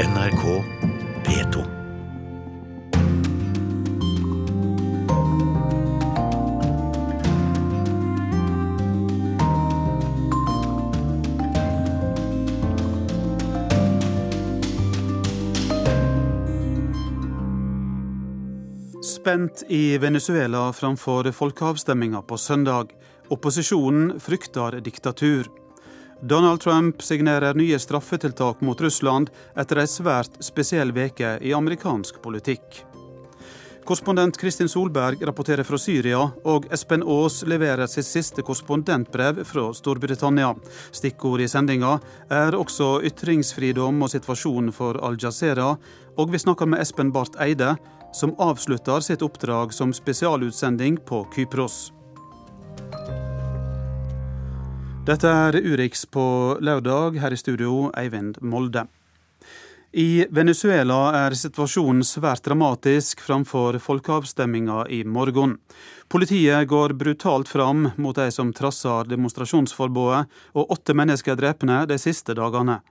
NRK P2. Spent i Venezuela framfor folkeavstemminga på søndag. Opposisjonen frykter diktatur. Donald Trump signerer nye straffetiltak mot Russland etter ei svært spesiell veke i amerikansk politikk. Korrespondent Kristin Solberg rapporterer fra Syria, og Espen Aas leverer sitt siste korrespondentbrev fra Storbritannia. Stikkord i sendinga er også ytringsfridom og situasjonen for Al-Jazeera, og vi snakker med Espen Barth Eide, som avslutter sitt oppdrag som spesialutsending på Kypros. Dette er Urix på lørdag, her i studio Eivind Molde. I Venezuela er situasjonen svært dramatisk framfor folkeavstemminga i morgen. Politiet går brutalt fram mot de som trasser demonstrasjonsforbudet, og åtte mennesker er drepne de siste dagene.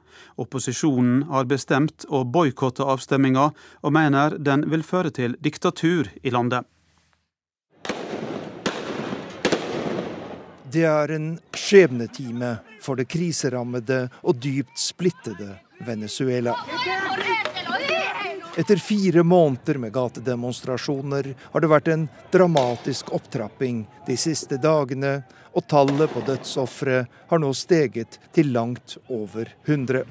Opposisjonen har bestemt å boikotte avstemminga, og mener den vil føre til diktatur i landet. Det er en skjebnetime for det kriserammede og dypt splittede Venezuela. Etter fire måneder med gatedemonstrasjoner har det vært en dramatisk opptrapping de siste dagene, og tallet på dødsofre har nå steget til langt over 100.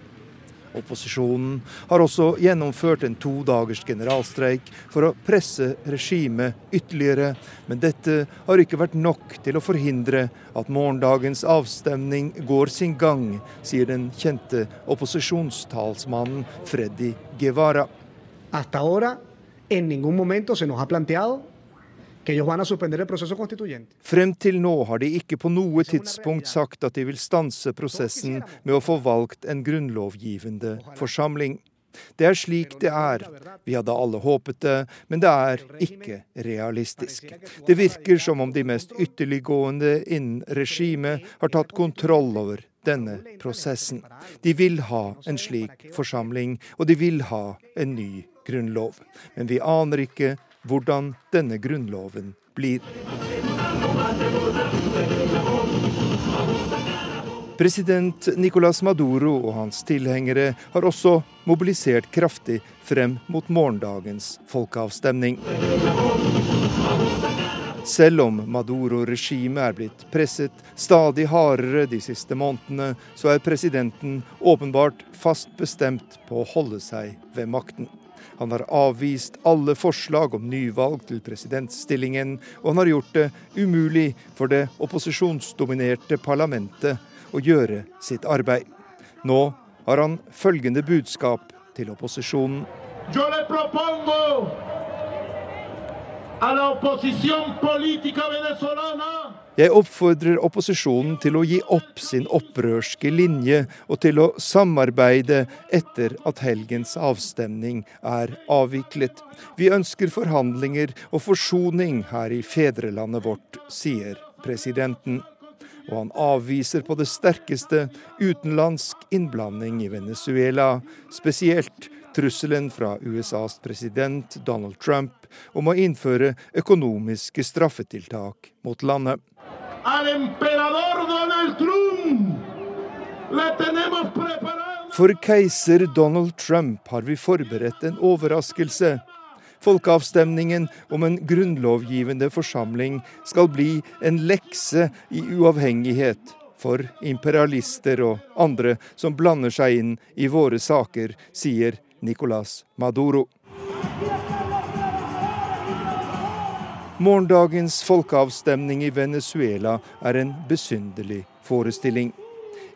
Opposisjonen har også gjennomført en to dagers generalstreik for å presse regimet ytterligere, men dette har ikke vært nok til å forhindre at morgendagens avstemning går sin gang, sier den kjente opposisjonstalsmannen Freddy Guevara. Hasta ahora, en ningún momento se nos ha planteado Frem til nå har de ikke på noe tidspunkt sagt at de vil stanse prosessen med å få valgt en grunnlovgivende forsamling. Det er slik det er. Vi hadde alle håpet det, men det er ikke realistisk. Det virker som om de mest ytterliggående innen regimet har tatt kontroll over denne prosessen. De vil ha en slik forsamling, og de vil ha en ny grunnlov. Men vi aner ikke hvordan denne grunnloven blir. President Nicolas Maduro og hans tilhengere har også mobilisert kraftig frem mot morgendagens folkeavstemning. Selv om Maduro-regimet er blitt presset stadig hardere de siste månedene, så er presidenten åpenbart fast bestemt på å holde seg ved makten. Han har avvist alle forslag om nyvalg til presidentstillingen, og han har gjort det umulig for det opposisjonsdominerte parlamentet å gjøre sitt arbeid. Nå har han følgende budskap til opposisjonen. Jeg a la oposición política venezolana jeg oppfordrer opposisjonen til å gi opp sin opprørske linje og til å samarbeide etter at helgens avstemning er avviklet. Vi ønsker forhandlinger og forsoning her i fedrelandet vårt, sier presidenten. Og han avviser på det sterkeste utenlandsk innblanding i Venezuela, spesielt trusselen fra USAs president Donald Trump om å innføre økonomiske straffetiltak mot landet al emperador Donald Trump. Le tenemos preparado. For keiser Donald Trump har vi forberedt en overraskelse. Folkeavstemningen om en grunnlovgivende forsamling skal bli en lekse i uavhengighet for imperialister og andre som blander seg inn i våre saker, sier Nicolas Maduro. Morgendagens folkeavstemning i Venezuela er en besynderlig forestilling.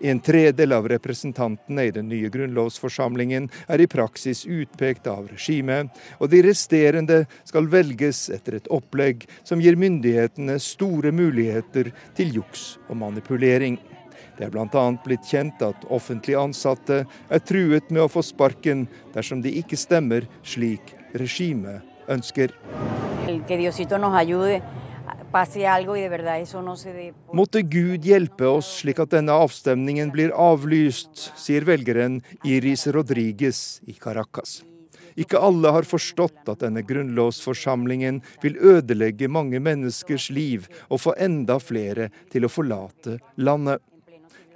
En tredel av representantene i den nye grunnlovsforsamlingen er i praksis utpekt av regimet, og de resterende skal velges etter et opplegg som gir myndighetene store muligheter til juks og manipulering. Det er bl.a. blitt kjent at offentlig ansatte er truet med å få sparken dersom de ikke stemmer slik regimet ønsker. Måtte Gud hjelpe oss slik at denne avstemningen blir avlyst, sier velgeren Iris Rodriguez i Caracas. Ikke alle har forstått at denne grunnlovsforsamlingen vil ødelegge mange menneskers liv og få enda flere til å forlate landet.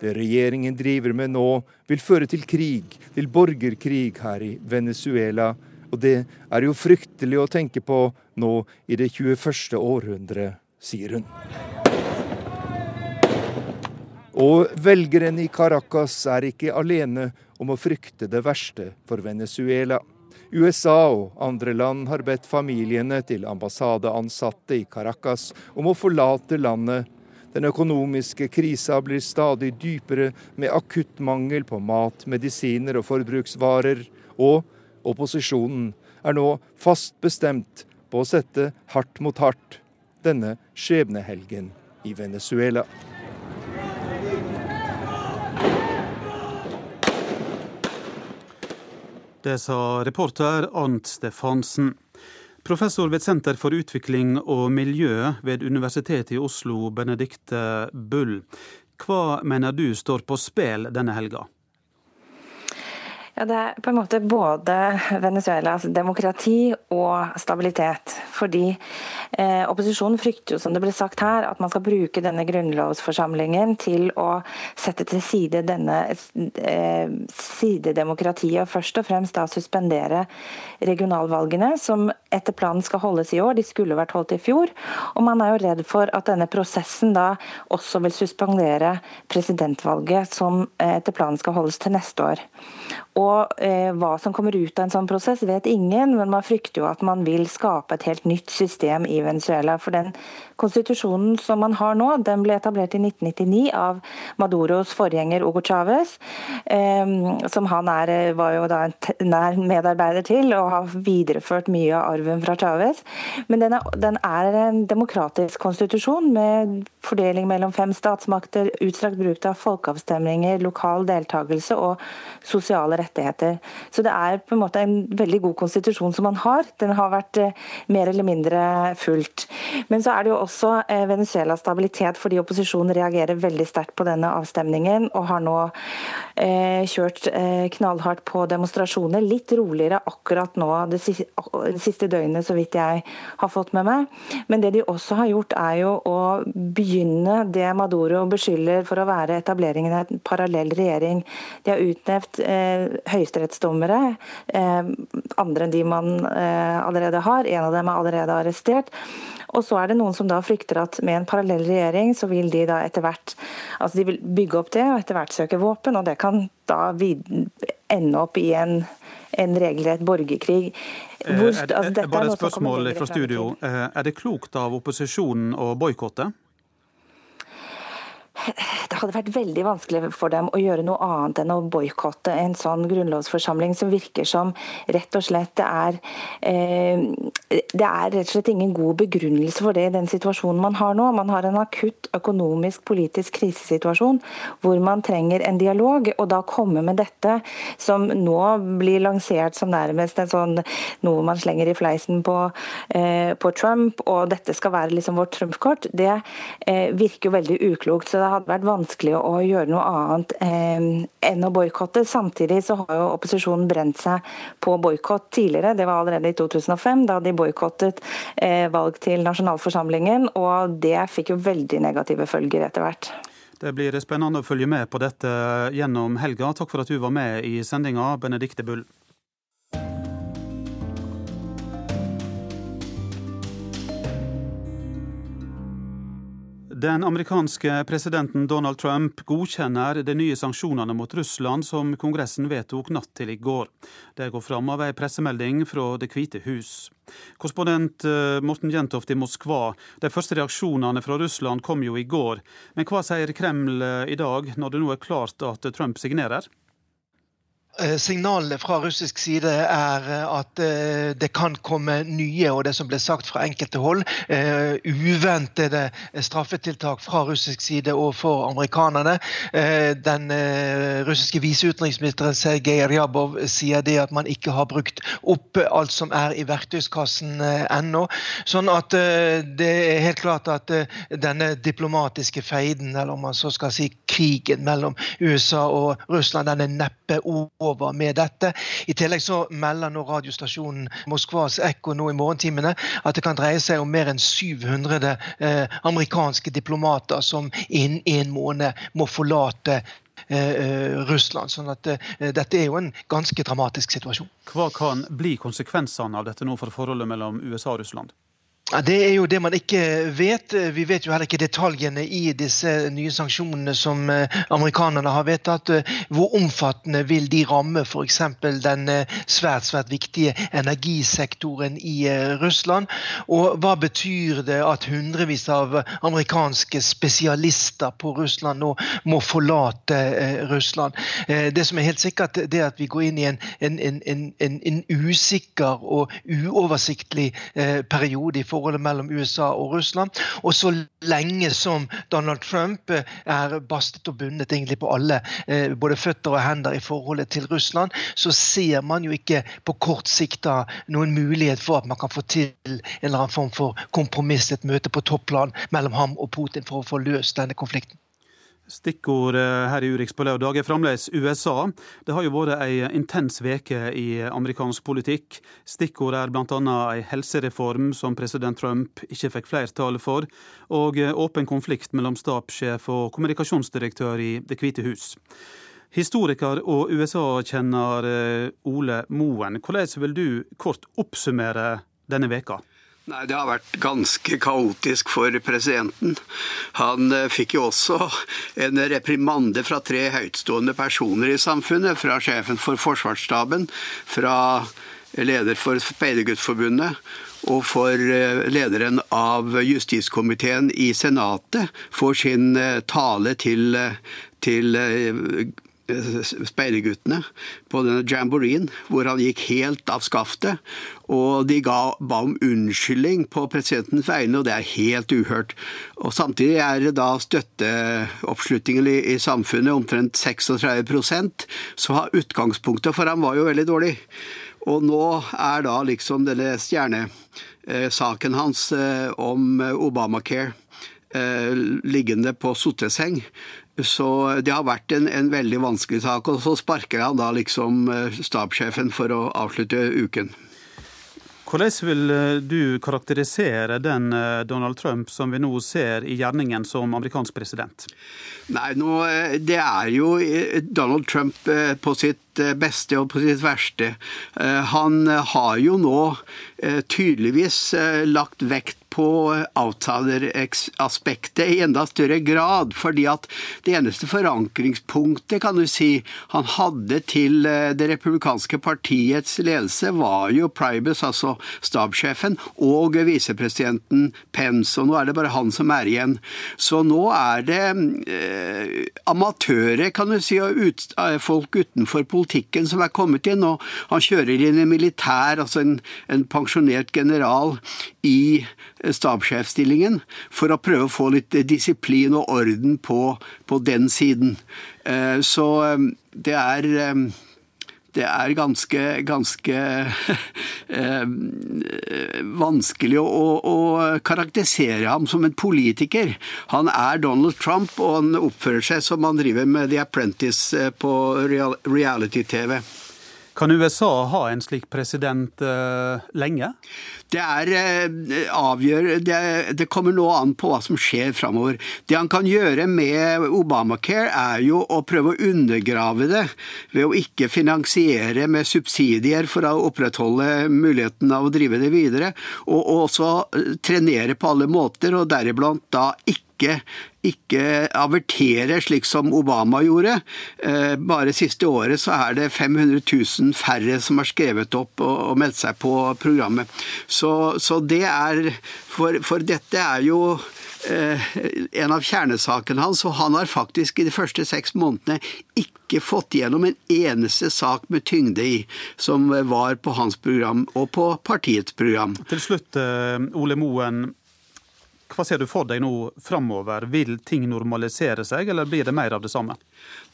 Det regjeringen driver med nå, vil føre til krig, til borgerkrig her i Venezuela. Og det er jo fryktelig å tenke på nå i det 21. århundret sier hun. Og velgerne i Caracas er ikke alene om å frykte det verste for Venezuela. USA og andre land har bedt familiene til ambassadeansatte i Caracas om å forlate landet. Den økonomiske krisa blir stadig dypere, med akutt mangel på mat, medisiner og forbruksvarer. Og opposisjonen er nå fast bestemt på å sette hardt mot hardt denne skjebnehelgen i Venezuela. Det sa reporter Arnt Stefansen. Professor ved Senter for utvikling og miljø ved Universitetet i Oslo, Benedicte Bull. Hva mener du står på spill denne helga? Ja, Det er på en måte både Venezuelas demokrati og stabilitet. Fordi eh, opposisjonen frykter jo, som det ble sagt her, at man skal bruke denne grunnlovsforsamlingen til å sette til side denne eh, sidedemokratiet, og først og fremst da suspendere regionalvalgene, som etter planen skal holdes i år. De skulle vært holdt i fjor. Og man er jo redd for at denne prosessen da også vil suspendere presidentvalget, som eh, etter planen skal holdes til neste år. Og eh, Hva som kommer ut av en sånn prosess, vet ingen, men man frykter jo at man vil skape et helt nytt system i Venezuela. For den konstitusjonen som man har nå, den ble etablert i 1999 av Maduros forgjenger Hugo Chávez, eh, som han er, var jo da en nær medarbeider til, og har videreført mye av arven fra Chávez. Men den er, den er en demokratisk konstitusjon med fordeling mellom fem statsmakter, utstrakt bruk av folkeavstemninger, lokal deltakelse og sosiale rettigheter. Så det er på en måte en veldig god konstitusjon som man har. Den har vært eh, mer eller mindre fulgt. Men så er det jo også eh, Venezuelas stabilitet, fordi opposisjonen reagerer veldig sterkt på denne avstemningen, og har nå eh, kjørt eh, knallhardt på demonstrasjoner. Litt roligere akkurat nå det siste, døgnet, så vidt jeg har fått med meg. Men det de også har gjort, er jo å begynne det Maduro beskylder for å være etableringen av en parallell regjering. De har utnevnt eh, høyesterettsdommere, eh, andre enn de man eh, allerede har. En av dem er allerede arrestert. Og så er det noen som da frykter at med en parallell regjering, så vil de da etter hvert altså de vil bygge opp det og etter hvert søke våpen, og det kan da ende opp i en, en regelrett borgerkrig. Hvor, altså, bare et spørsmål fra studio. Er det klokt av opposisjonen å boikotte? Det hadde vært veldig vanskelig for dem å gjøre noe annet enn å boikotte en sånn grunnlovsforsamling som virker som rett og slett det er eh, Det er rett og slett ingen god begrunnelse for det i den situasjonen man har nå. Man har en akutt økonomisk, politisk krisesituasjon hvor man trenger en dialog. Og da komme med dette, som nå blir lansert som nærmest en sånn noe man slenger i fleisen på, eh, på Trump, og dette skal være liksom vårt Trump-kort, det eh, virker jo veldig uklokt. så det hadde vært vanskelig å gjøre noe annet eh, enn å boikotte. Samtidig så har jo opposisjonen brent seg på boikott tidligere. Det var allerede i 2005, da de boikottet eh, valg til nasjonalforsamlingen. Og det fikk jo veldig negative følger etter hvert. Det blir spennende å følge med på dette gjennom helga. Takk for at du var med i sendinga, Benedikte Bull. Den amerikanske presidenten Donald Trump godkjenner de nye sanksjonene mot Russland som Kongressen vedtok natt til i går. Det går fram av ei pressemelding fra Det hvite hus. Korrespondent eh, Morten Jentoft i Moskva, de første reaksjonene fra Russland kom jo i går. Men hva sier Kreml eh, i dag, når det nå er klart at Trump signerer? Eh, signalene fra russisk side er eh, at eh, det kan komme nye, og det som ble sagt fra enkelte hold, uventede straffetiltak fra russisk side overfor amerikanerne. Den russiske viseutenriksministeren Sergej Ryabov sier det at man ikke har brukt opp alt som er i verktøyskassen ennå. Sånn at det er helt klart at denne diplomatiske feiden, eller om man så skal si krigen mellom USA og Russland, den er neppe over over med dette. I tillegg så melder nå radiostasjonen Moskvas Ekko nå i morgentimene at det kan dreie seg om mer enn 700 eh, amerikanske diplomater som innen en måned må forlate eh, eh, Russland. sånn at eh, Dette er jo en ganske dramatisk situasjon. Hva kan bli konsekvensene av dette nå for forholdet mellom USA og Russland? Det er jo det man ikke vet. Vi vet jo heller ikke detaljene i disse nye sanksjonene som eh, amerikanerne har vedtatt. Hvor omfattende vil de ramme f.eks. den eh, svært svært viktige energisektoren i eh, Russland? Og hva betyr det at hundrevis av amerikanske spesialister på Russland nå må forlate Russland? Det som er helt sikkert, det er at vi går inn i en, en, en, en usikker og uoversiktlig periode. i forholdet mellom USA og Russland. Og så lenge som Donald Trump eh, er bastet og bundet egentlig på alle, eh, både føtter og hender i forholdet til Russland, så ser man jo ikke på kort sikt da noen mulighet for at man kan få til en eller annen form for kompromiss, et møte på topplan mellom ham og Putin for å få løst denne konflikten. Stikkord eh, her i Urix på lørdag er fremdeles USA. Det har jo vært ei intens veke i amerikansk politikk. Stikkord er bl.a. ei helsereform som president Trump ikke fikk flertall for, og eh, åpen konflikt mellom stabssjef og kommunikasjonsdirektør i Det hvite hus. Historiker og USA-kjenner eh, Ole Moen, hvordan vil du kort oppsummere denne veka? Nei, Det har vært ganske kaotisk for presidenten. Han eh, fikk jo også en reprimande fra tre høytstående personer i samfunnet. Fra sjefen for Forsvarsstaben, fra leder for Speiderguttforbundet og for eh, lederen av justiskomiteen i Senatet for sin eh, tale til, til speiderguttene på denne jamboreen, hvor han gikk helt av skaftet. Og de ga, ba om unnskyldning på presidentens vegne, og det er helt uhørt. Og Samtidig er det da støtteoppslutningen i, i samfunnet omtrent 36% så har utgangspunktet for ham var jo veldig dårlig. Og nå er da liksom denne stjernesaken hans eh, om Obamacare eh, liggende på sotteseng. Så det har vært en, en, veldig vanskelig sak. Og så sparker han da liksom eh, stabssjefen for å avslutte uken. Hvordan vil eh, du karakterisere den eh, Donald Trump som vi nå ser i gjerningen som amerikansk president? Nei, nå, Det er jo Donald Trump på sitt beste og på sitt verste. Han har jo nå tydeligvis lagt vekt på outsider-aspektet i enda større grad. fordi at det eneste forankringspunktet kan du si, han hadde til eh, det republikanske partiets ledelse, var jo Pribus, altså stabssjefen, og visepresidenten Pence. Og nå er det bare han som er igjen. Så nå er det eh, amatører, kan du si, og ut, eh, folk utenfor politikken som er kommet inn. Og han kjører inn i militær, altså en, en pensjonert general i stabssjefstillingen for å prøve å få litt disiplin og orden på, på den siden. Eh, så eh, det er eh, det er ganske, ganske vanskelig å, å, karakterisere ham som en politiker. Han er Donald Trump, og han oppfører seg som han driver med The Apprentice på reality-TV. Kan USA ha en slik president uh, lenge? Det er uh, avgjør, det, det, kommer nå an på hva som skjer framover. Det han kan gjøre med Obamacare, er jo å prøve å undergrave det ved å ikke finansiere med subsidier for å opprettholde muligheten av å drive det videre, og, og også eh, trenere på alle måter, og deriblant da ikke ikke, ikke avertere slik som Obama gjorde. Eh, bare siste året så er det 500 000 færre som har skrevet opp og, og meldt seg på programmet. Så, så det er for, for, dette er jo en av kjernesakene hans, og han har faktisk i de første seks månedene ikke fått gjennom en eneste sak med tyngde i, som var på hans program og på partiets program. Til slutt, Ole Moen. Hva ser du for deg nå framover? Vil ting normalisere seg, eller blir det mer av det samme?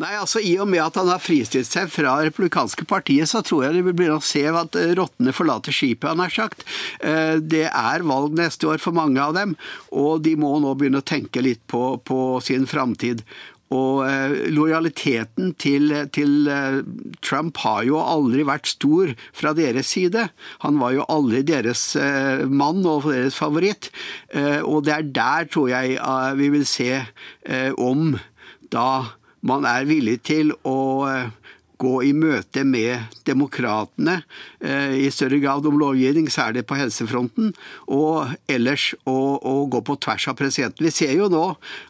Nei, altså I og med at han har fristilt seg fra republikanske partiet, så tror jeg det begynne å se at eh, rottene forlater skipet, han har sagt. Eh, det er valg neste år for mange av dem, og de må nå begynne å tenke litt på, på sin framtid. Og eh, lojaliteten til, til, eh, Trump har jo aldri vært stor fra deres side. Han var jo aldri deres eh, mann og deres favoritt. Og det er der, tror jeg, vi vil se om da man er villig til å gå i møte med demokratene eh, i større grad om lovgivning, særlig på helsefronten, og ellers å, å gå på tvers av presidenten. Vi ser jo nå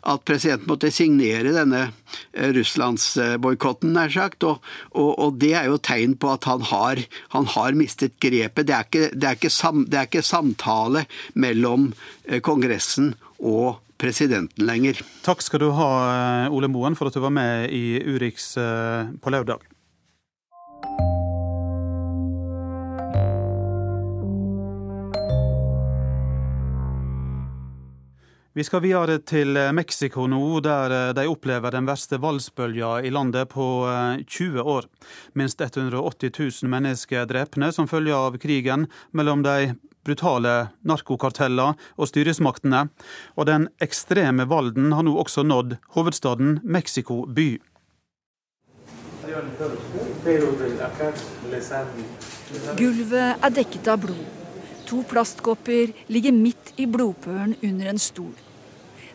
at presidenten måtte signere denne eh, russlandsboikotten, nær sagt, og, og, og, det er jo tegn på at han har, han har mistet grepet. Det er, ikke, det, er ikke sam, det er ikke samtale mellom eh, Kongressen og presidenten lenger. Takk skal du ha, Ole Moen, for at du var med i Urix på lørdag. Vi skal videre til Mexico nå, der eh, de opplever den verste voldsbølga i landet på 20 eh, år. Minst 180 000 mennesker er drepne som følge av krigen mellom de brutale narkokarteller og styresmaktene. Og den ekstreme volden har nå også nådd hovedstaden Mexico by. Gulvet er dekket av blod. To plastkopper ligger midt i blodpølen under en stol.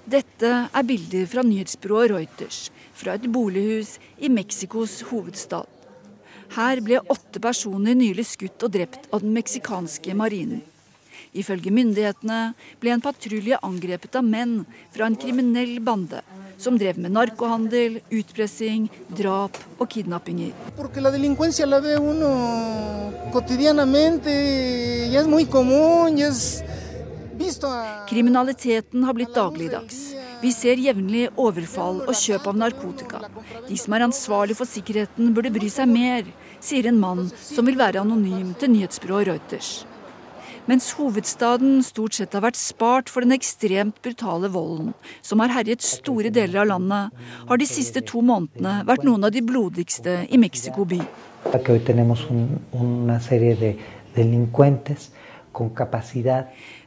Dette er bilder fra nyhetsbyrået Reuters fra et bolighus i Mexicos hovedstad. Her ble åtte personer nylig skutt og drept av den meksikanske marinen. Ifølge myndighetene ble en patrulje angrepet av menn fra en kriminell bande som drev med narkohandel, utpressing, drap og kidnappinger. Kriminaliteten har blitt dagligdags. Vi ser jevnlig overfall og kjøp av narkotika. De som er ansvarlig for sikkerheten, burde bry seg mer, sier en mann som vil være anonym til nyhetsbyrået Reuters. Mens hovedstaden stort sett har vært spart for den ekstremt brutale volden som har herjet store deler av landet, har de siste to månedene vært noen av de blodigste i Mexico by.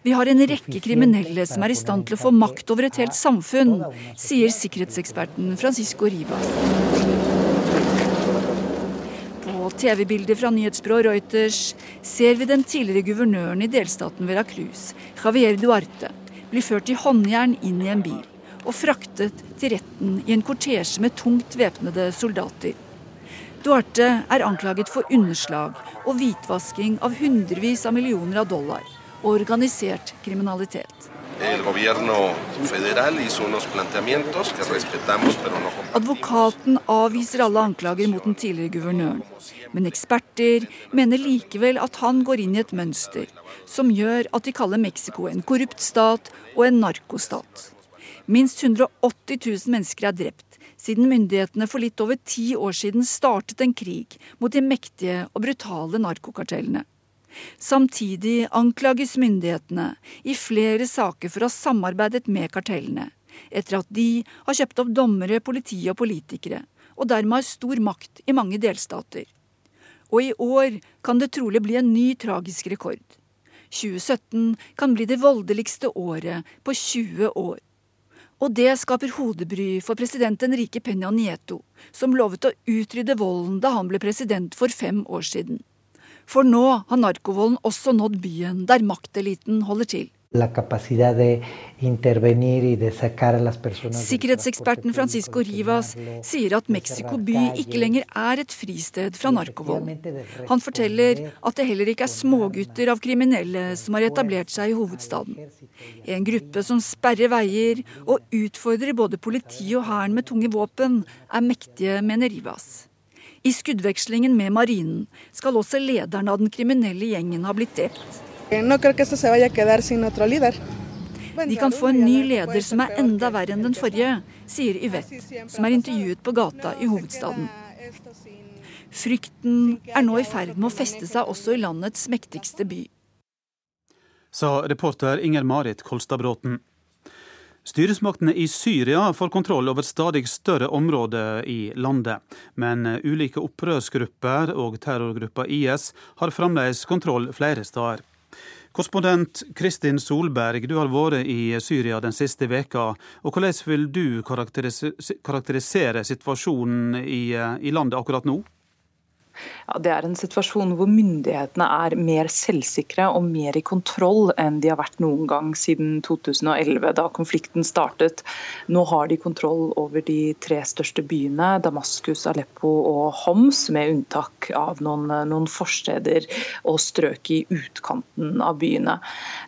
Vi har en rekke kriminelle som er i stand til å få makt over et helt samfunn, sier sikkerhetseksperten Francisco Rivas. TV-bilder fra nyhetsbyrået Reuters ser vi den tidligere guvernøren i delstaten Veracruz, Javier Duarte, bli ført i håndjern inn i en bil og fraktet til retten i en kortesje med tungt væpnede soldater. Duarte er anklaget for underslag og hvitvasking av hundrevis av millioner av dollar og organisert kriminalitet. Advokaten avviser alle anklager mot den tidligere guvernøren. Men eksperter mener likevel at han går inn i et mønster som gjør at de kaller Mexico en korrupt stat og en narkostat. Minst 180 000 mennesker er drept siden myndighetene for litt over ti år siden startet en krig mot de mektige og brutale narkokartellene. Samtidig anklages myndighetene i flere saker for å ha samarbeidet med kartellene, etter at de har kjøpt opp dommere, politi og politikere, og dermed har stor makt i mange delstater. Og i år kan det trolig bli en ny tragisk rekord. 2017 kan bli det voldeligste året på 20 år. Og det skaper hodebry for president Enrique Peña Nieto, som lovet å utrydde volden da han ble president for fem år siden. For nå har narkovolden også nådd byen der makteliten holder til. Sikkerhetseksperten Francisco Rivas sier at Mexico by ikke lenger er et fristed fra narkovold. Han forteller at det heller ikke er smågutter av kriminelle som har etablert seg i hovedstaden. En gruppe som sperrer veier og utfordrer både politi og hæren med tunge våpen, er mektige, mener Rivas. I skuddvekslingen med marinen skal også lederen av den kriminelle gjengen ha blitt drept. De kan få en ny leder som er enda verre enn den forrige, sier Yvette, som er intervjuet på gata i hovedstaden. Frykten er nå i ferd med å feste seg også i landets mektigste by. Sa reporter Inger Marit Kolstadbråten. Styresmaktene i Syria får kontroll over stadig større områder i landet. Men ulike opprørsgrupper og terrorgruppa IS har fremdeles kontroll flere steder. Korrespondent Kristin Solberg, du har vært i Syria den siste veka. og Hvordan vil du karakterisere situasjonen i, i landet akkurat nå? Ja, det er en situasjon hvor myndighetene er mer selvsikre og mer i kontroll enn de har vært noen gang siden 2011, da konflikten startet. Nå har de kontroll over de tre største byene, Damaskus, Aleppo og Homs, med unntak av noen, noen forsteder og strøk i utkanten av byene.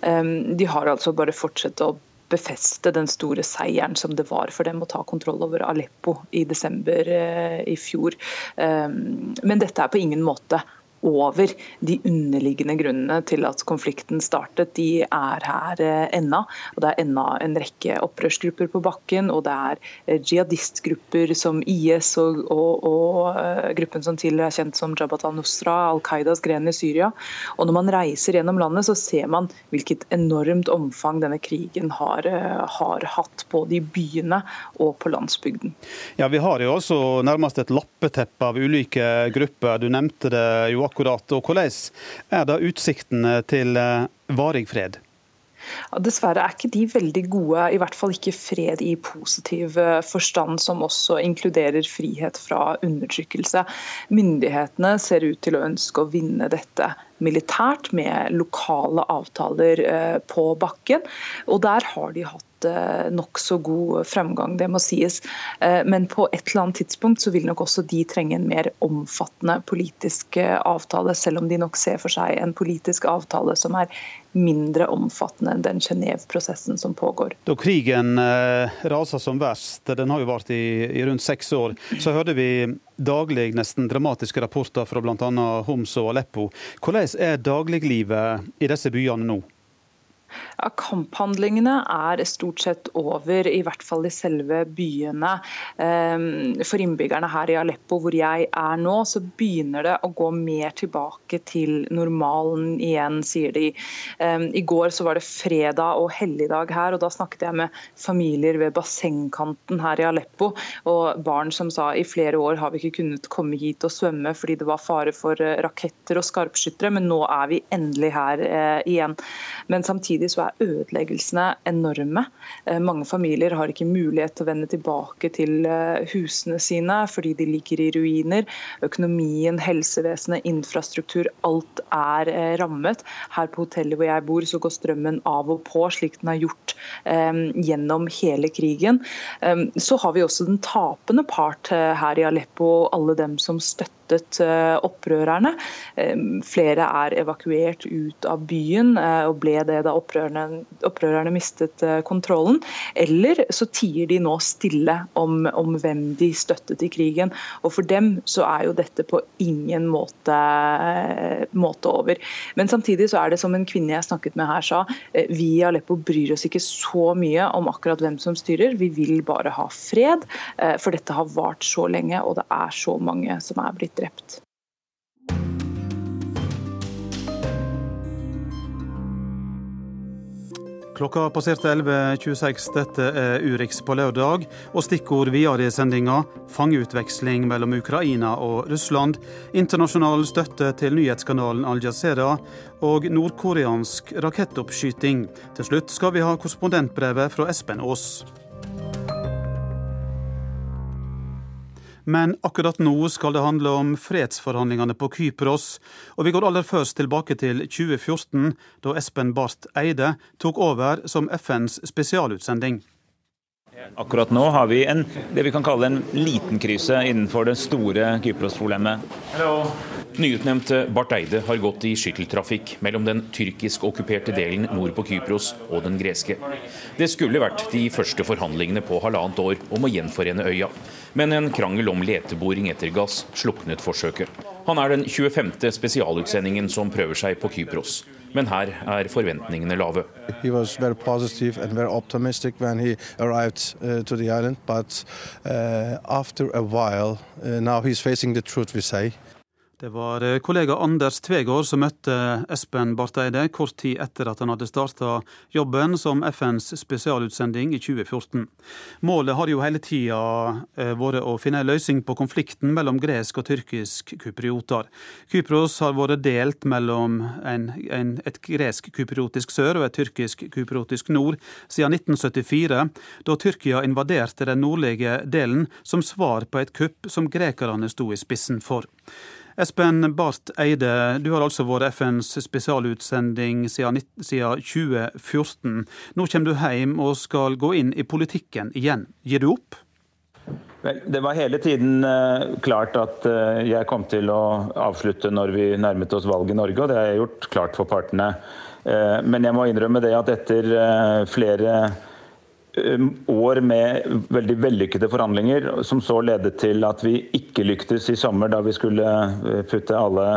Ehm, de har altså bare fortsatt å befeste den store seieren som det var for dem å ta kontroll over Aleppo i desember eh, i fjor. Ehm, men dette er på ingen måte over de underliggende grunnene til at konflikten startet. De er her eh, ennå. Det er ennå en rekke opprørsgrupper på bakken. Og det er eh, jihadistgrupper som IS og, og, og uh, gruppen som tidligere er kjent som Jabhat al-Nusra, Al Qaidas gren i Syria. Og når man reiser gjennom landet, så ser man hvilket enormt omfang denne krigen har, har hatt både i byene og på landsbygden. Ja, Vi har jo også nærmest et lappeteppe av ulike grupper. Du nevnte det jo akkurat. Og hvordan er da utsiktene til eh, varig fred? Dessverre er ikke de veldig gode, i hvert fall ikke fred i positiv eh, forstand, som også inkluderer frihet fra undertrykkelse. Myndighetene ser ut til å ønske å vinne dette militært med lokale avtaler eh, på bakken, og der har de hatt nok nokså god fremgang, det må sies. Eh, men på et eller annet tidspunkt så vil nok også de trenge en mer omfattende politisk eh, avtale, selv om de nok ser for seg en politisk avtale som er mindre omfattende enn den Genéve-prosessen som pågår. Da krigen raser som verst, den har jo vart i, i rundt seks år, så hørte vi daglig nesten dramatiske rapporter fra bl.a. Homs og Aleppo. Hvordan er dagliglivet i disse byene nå? Kamphandlingene er stort sett over, i hvert fall i selve byene. Ehm, for innbyggerne her i Aleppo, hvor jeg er nå, så begynner det å gå mer tilbake til normalen igjen, sier de. Ehm, I går så var det fredag og helligdag her, og da snakket jeg med familier ved bassengkanten her i Aleppo, og barn som sa i flere år har vi ikke kunnet komme hit og svømme fordi det var fare for eh, raketter og skarpskyttere, men nå er vi endelig her eh, igjen. Men samtidig Samtidig så er ødeleggelsene enorme. Eh, mange familier har ikke mulighet til å vende tilbake til eh, husene sine fordi de ligger i ruiner. Økonomien, helsevesenet, infrastruktur, alt er eh, rammet. Her på hotellet hvor jeg bor, så går strømmen av og på, slik den har gjort gjennom hele krigen. Så har vi også den tapende part her i Aleppo, alle dem som støtter støttet eh, opprørerne. Eh, flere er evakuert ut av byen eh, og ble det da opprørerne, opprørerne mistet kontrollen. Eller så tier de nå stille om, om, hvem de støttet i krigen. Og For dem så er jo dette på ingen måte, måte over. Men samtidig så er det som en kvinne jeg snakket med her sa, vi i Aleppo bryr oss ikke så mye om akkurat hvem som styrer. Vi vil bare ha fred, for dette har vart så lenge og det er så mange som er blitt drept. Klokka passerte 11.26. Dette er Urix på lørdag. Og stikkord videre i sendinga fangeutveksling mellom Ukraina og Russland, internasjonal støtte til nyhetskanalen Al Jazeera og nordkoreansk rakettoppskyting. Til slutt skal vi ha korrespondentbrevet fra Espen Aas. Men akkurat nå skal det handle om fredsforhandlingene på Kypros. Og vi går aller først tilbake til 2014, da Espen Barth Eide tok over som FNs spesialutsending. Akkurat nå har vi en, det vi kan kalle en liten krise innenfor det store Kypros-problemet. Nyutnevnt Barth Eide har gått i skytteltrafikk mellom den tyrkisk-okkuperte delen nord på Kypros og den greske. Det skulle vært de første forhandlingene på halvannet år om å gjenforene øya. Men en krangel om leteboring etter gass sluknet forsøket. Han er den 25. spesialutsendingen som prøver seg på Kypros. Men her er forventningene lave. He was very positive and very optimistic when he arrived uh, to the island, but uh, after a while, uh, now. Det var eh, kollega Anders Tvegård som møtte Espen Barth Eide kort tid etter at han hadde starta jobben som FNs spesialutsending i 2014. Målet har jo hele tida eh, vært å finne en løsning på konflikten mellom gresk og tyrkisk kyprioter. Kypros har vært delt mellom en, en, et gresk-kypriotisk sør og et tyrkisk-kypriotisk nord siden 1974, da Tyrkia invaderte den nordlige delen som svar på et kupp som grekerne sto i spissen for. Espen Barth Eide, du har altså vært FNs spesialutsending siden 2014. Nå kommer du hjem og skal gå inn i politikken igjen. Gir du opp? Det var hele tiden eh, klart at eh, jeg kom til å avslutte når vi nærmet oss valget i Norge, og det har jeg gjort klart for partene. Eh, men jeg må innrømme det at etter flere år med veldig vellykkede forhandlinger, som så ledet til at vi ikke lyktes i sommer da vi skulle uh, putte alle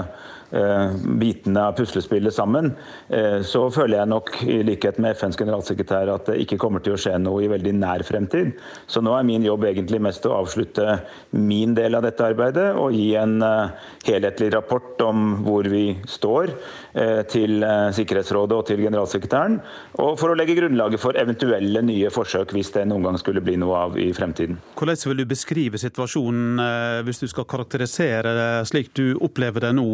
bitene av puslespillet sammen, eh, så føler jeg nok, i likhet med FNs generalsekretær, at det ikke kommer til å skje noe i veldig nær fremtid. Så nå er min jobb egentlig mest å avslutte min del av dette arbeidet og gi en eh, helhetlig rapport om hvor vi står til Sikkerhetsrådet og til generalsekretæren, og for å legge grunnlaget for eventuelle nye forsøk hvis det noen gang skulle bli noe av i fremtiden. Hvordan vil du beskrive situasjonen hvis du skal karakterisere slik du opplever det nå?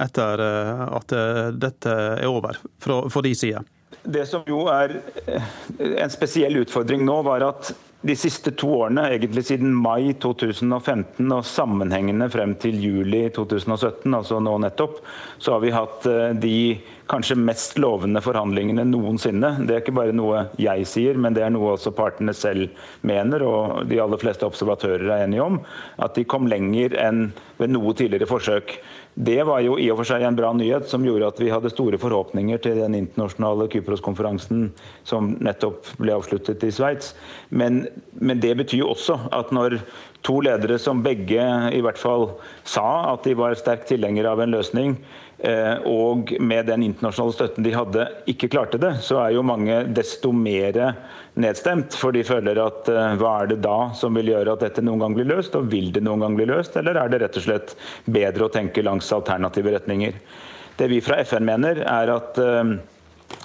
Etter eh, at eh, dette er over, for de side? Det som jo er eh, en spesiell utfordring nå, var at de siste to årene, egentlig siden mai 2015 og sammenhengende frem til juli 2017, altså nå nettopp, så har vi hatt de kanskje mest lovende forhandlingene noensinne. Det er ikke bare noe jeg sier, men det er noe også partene selv mener, og de aller fleste observatører er enige om. At de kom lenger enn ved noe tidligere forsøk. Det var jo i og for seg en bra nyhet som gjorde at vi hadde store forhåpninger til den internasjonale Kypros-konferansen som nettopp ble avsluttet i Sveits. Men, men, det betyr jo også at når to ledere som begge i hvert fall sa at de var sterkt tilhengere av en løsning, og med den internasjonale støtten de hadde, ikke klarte det, så er jo mange desto mer nedstemt. For de føler at eh, hva er det da som vil gjøre at dette noen gang blir løst, og vil det noen gang bli løst, eller er det rett og slett bedre å tenke langs alternative retninger? Det vi fra FN mener, er at eh,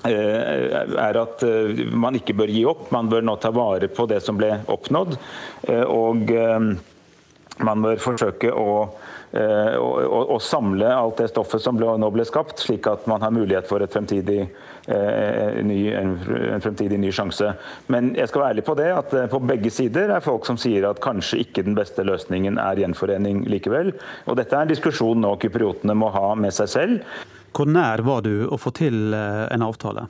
er at man ikke bør gi opp. Man bør nå ta vare på det som ble oppnådd. Og man bør forsøke å og, og, samle alt det stoffet som ble, nå ble skapt, slik at man har mulighet for fremtidig, eh, ny, en, en, fremtidig ny sjanse. Men jeg skal være ærlig på det at eh, på begge sider er folk som sier at kanskje ikke den beste løsningen er gjenforening likevel. Og dette er en diskusjon nå kypriotene må ha med seg selv. Hvor nær var du å få til eh, en avtale?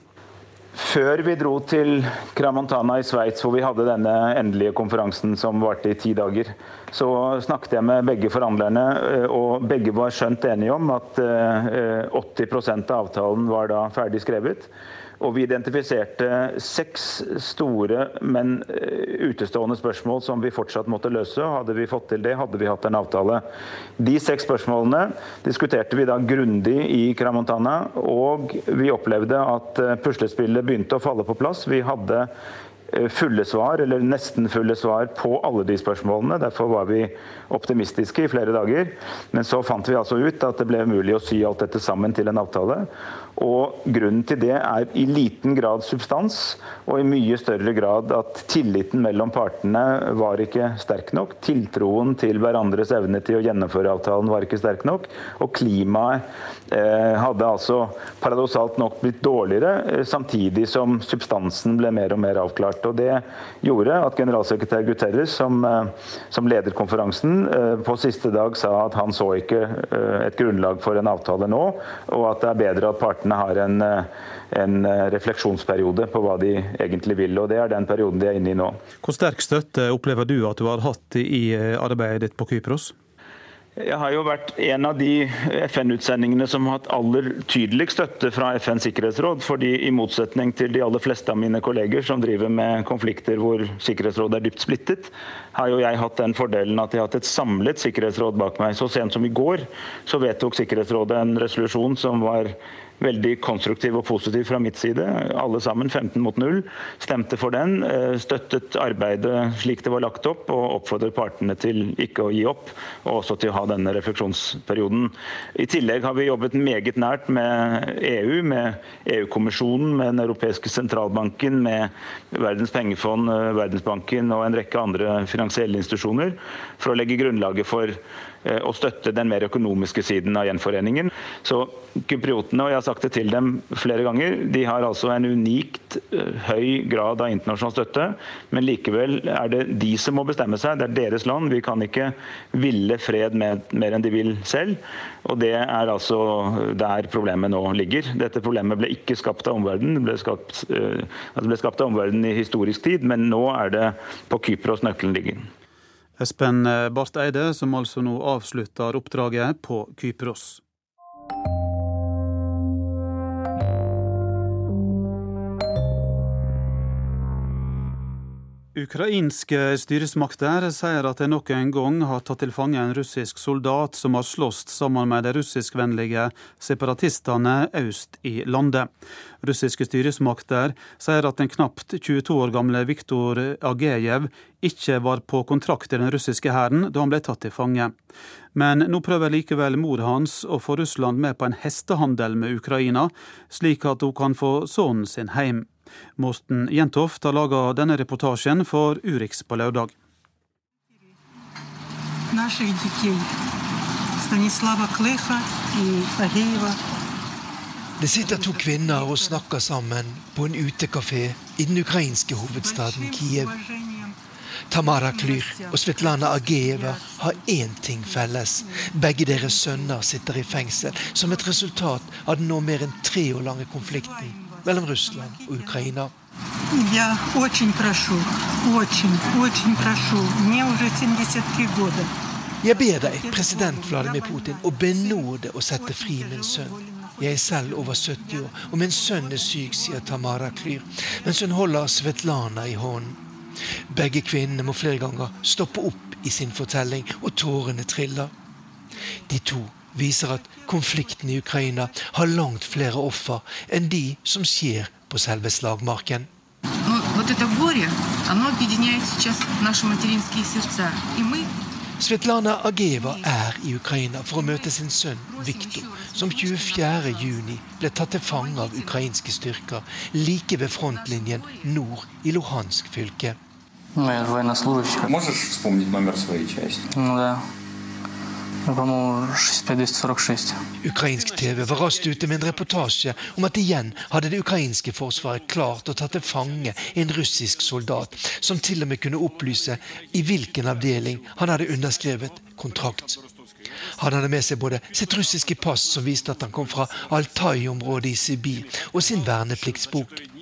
Før vi dro til Kramontana i Sveits, hvor vi hadde denne endelige konferansen som varte i ti dager, så snakket jeg med begge forhandlerne, eh, og begge var skjønt enige om at 80 eh, av avtalen var da ferdig skrevet. Og vi identifiserte seks store, men eh, utestående spørsmål som vi fortsatt måtte løse. Hadde vi fått til det, hadde vi hatt en avtale. De seks spørsmålene diskuterte vi da grundig i Kramontana, og vi opplevde at eh, puslespillet begynte å falle på plass. Vi hadde fulle svar, eller nesten fulle svar, på alle de spørsmålene. Derfor var vi optimistiske i flere dager. Men så fant vi altså ut at det ble mulig å sy alt dette sammen til en avtale. Og grunnen til det er i liten grad substans, og i mye større grad at tilliten mellom partene var ikke sterk nok. Tiltroen til hverandres evne til å gjennomføre avtalen var ikke sterk nok. Og klimaet eh, hadde altså paradoksalt nok blitt dårligere, eh, samtidig som substansen ble mer og mer avklart. Og Det gjorde at generalsekretær Guterres, som, eh, som leder konferansen, eh, på siste dag sa at han så ikke eh, et grunnlag for en avtale nå, og at det er bedre at partene har en, en refleksjonsperiode på hva de egentlig vil. og Det er den perioden de er inne i nå. Hvor sterk støtte opplever du at du har hatt i arbeidet ditt på Kypros? Jeg har jo vært en av de FN-utsendingene som har hatt aller tydeligst støtte fra FNs sikkerhetsråd. fordi I motsetning til de aller fleste av mine kolleger som driver med konflikter hvor Sikkerhetsrådet er dypt splittet, har jo jeg hatt den fordelen at jeg har hatt et samlet sikkerhetsråd bak meg. Så sent som i går så vedtok Sikkerhetsrådet en resolusjon som var veldig konstruktiv og positiv fra mitt side. Alle sammen, 15 mot 0, stemte for den. Eh, støttet arbeidet slik det var lagt opp, og oppfordret partene til ikke å gi opp, og også til å ha denne refleksjonsperioden. I tillegg har vi jobbet meget nært med EU, med EU-kommisjonen, med Den europeiske sentralbanken, med Verdens pengefond, eh, Verdensbanken og en rekke andre finansielle institusjoner for å legge grunnlaget for å støtte den mer økonomiske siden av gjenforeningen. Så Kypriotene, og jeg har sagt det til dem flere ganger, de har altså en unikt eh, høy grad av internasjonal støtte. Men likevel er det de som må bestemme seg. Det er deres land. Vi kan ikke ville fred med, mer enn de vil selv. Og det er altså der problemet nå ligger. Dette problemet ble ikke skapt av omverdenen. Det ble skapt, altså ble skapt av omverdenen i historisk tid, men nå er det på Kypros nøkkelen ligger. Espen Barth Eide, som altså nå avslutter oppdraget på Kypros. Ukrainske styresmakter sier at de nok en gang har tatt til fange en russisk soldat som har slåss sammen med de russiskvennlige separatistene øst i landet. Russiske styresmakter sier at den knapt 22 år gamle Viktor Agejev ikke var på kontrakt i den russiske hæren da han ble tatt til fange. Men nå prøver likevel mor hans å få Russland med på en hestehandel med Ukraina, slik at hun kan få sønnen sin hjem. Morten Jentoft har laga denne reportasjen for Urix på lørdag. Det sitter to kvinner og snakker sammen på en utekafé i den ukrainske hovedstaden Kiev. Tamara Klyr og Svetlana Ageva har én ting felles. Begge deres sønner sitter i fengsel som et resultat av den nå mer enn tre år lange konflikten mellom Russland og Ukraina. Jeg ber deg, president Vladimir Putin, å benåde og sette fri min sønn. Jeg er selv over 70 år, og min sønn er syk, sier Tamara Klyr, mens hun holder Svetlana i hånden. Begge kvinnene må flere ganger stoppe opp i sin fortelling, og tårene triller. De to viser at konflikten i Ukraina har langt flere offer enn de som skjer på selve slagmarken. Svetlana Ageva er i Ukraina for å møte sin sønn Viktor, som 24.6 ble tatt til fange av ukrainske styrker like ved frontlinjen nord i Luhansk fylke. Можешь вспомнить номер своей части? Ну да. Ukrainsk TV var raskt ute med en reportasje om at igjen hadde det ukrainske forsvaret klart å ta til fange en russisk soldat, som til og med kunne opplyse i hvilken avdeling han hadde underskrevet kontrakt. Han hadde med seg både sitt russiske pass, som viste at han kom fra Altai-området i Sibir, og sin vernepliktsbok.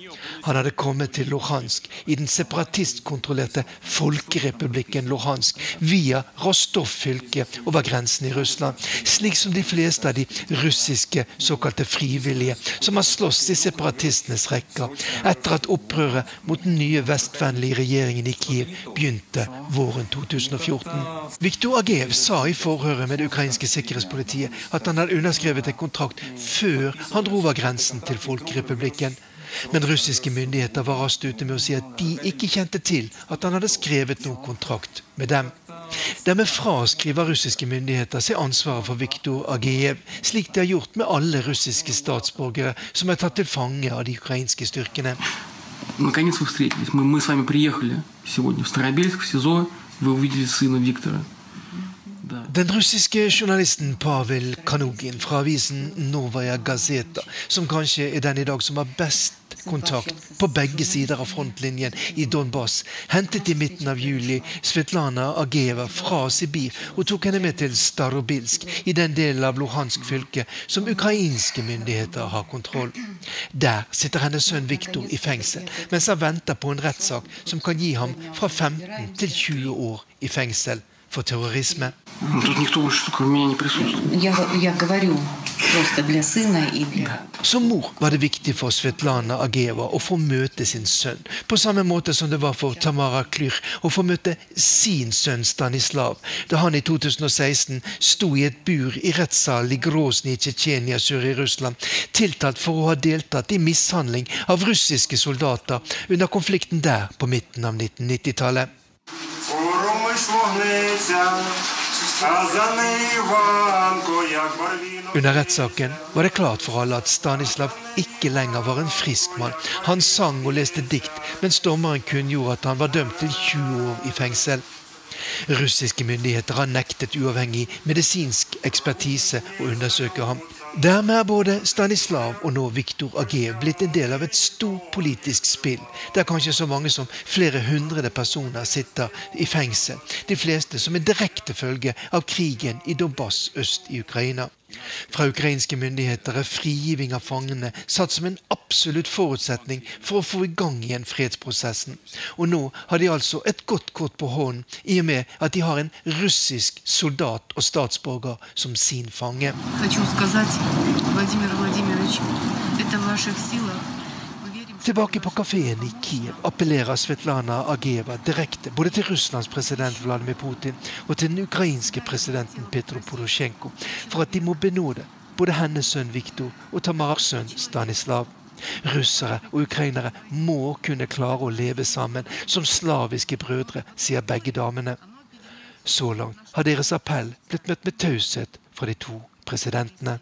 Han hadde kommet til Luhansk i den separatistkontrollerte folkerepublikken Luhansk via Rostov-fylket over grensen i Russland, slik som de fleste av de russiske såkalte frivillige som har slåss i separatistenes rekker etter at opprøret mot den nye vestvennlige regjeringen i Kiev begynte våren 2014. Viktor Agev sa i forhøret med det ukrainske sikkerhetspolitiet at han hadde underskrevet en kontrakt før han dro over grensen til Folkerepublikken. Men russiske myndigheter var raskt ute med å si at de ikke kjente til at han hadde skrevet noen kontrakt med dem. Dermed fraskriver russiske myndigheter seg ansvaret for Viktor Agejev, slik de har gjort med alle russiske statsborgere som er tatt til fange av de ukrainske styrkene. Наконец вы встретились. Мы, мы с вами приехали сегодня в Старобельск, в СИЗО. Вы увидели сына Виктора. Den russiske journalisten Pavel Kanugin fra avisen Novaja Gazeta, som kanskje er den i dag som har best kontakt på begge sider av frontlinjen i Donbas, hentet i midten av juli Svetlana Ageva fra Sibir og tok henne med til Starobilsk, i den delen av Luhansk fylke som ukrainske myndigheter har kontroll. Der sitter hennes sønn Viktor i fengsel, mens han venter på en rettssak som kan gi ham fra 15 til 20 år i fengsel for terrorisme. Som mor var det viktig for Svetlana Ageva å få møte sin sønn, på samme måte som det var for Tamara Klyr å få møte sin sønn Stanislav, da han i 2016 sto i et bur i rettssalen i Grozny i Tsjetsjenia sør i Russland, tiltalt for å ha deltatt i mishandling av russiske soldater under konflikten der på midten av 1990-tallet. Under rettssaken var det klart for alle at Stanislav ikke lenger var en frisk mann. Han sang og leste dikt, mens dommeren kunngjorde at han var dømt til 20 år i fengsel. Russiske myndigheter har nektet uavhengig medisinsk ekspertise å undersøke ham. Dermed er både Stanislav og nå Viktor Agev blitt en del av et stort politisk spill, der kanskje så mange som flere hundre personer sitter i fengsel, de fleste som en direkte følge av krigen i Donbass øst i Ukraina Fra ukrainske myndigheter er frigiving av fangene satt som en absolutt forutsetning for å få i gang igjen fredsprosessen. Og nå har de altså et godt kort på hånden, i og med at de har en russisk soldat og statsborger som sin fange. Vladimir Vladimirovich, это в ваших силах. Tilbake på kafeen i Kiev appellerer Svetlana Ageva direkte både til Russlands president Vladimir Putin og til den ukrainske presidenten Petro Porosjenko for at de må benåde både hennes sønn Viktor og Tamaras sønn Stanislav. Russere og ukrainere må kunne klare å leve sammen som slaviske brødre, sier begge damene. Så langt har deres appell blitt møtt med taushet fra de to presidentene.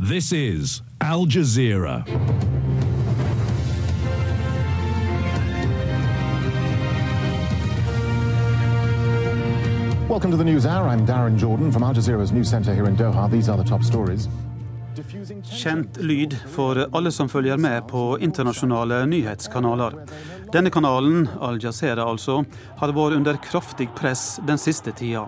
This is Al Jazeera. Welcome to the News Hour. I'm Darren Jordan from Al Jazeera's news center here in Doha. These are the top stories. Kjent lyd for alle som følger med på internasjonale nyhetskanaler. Denne kanalen, Al Jazeera altså, har vært under kraftig press den siste tida.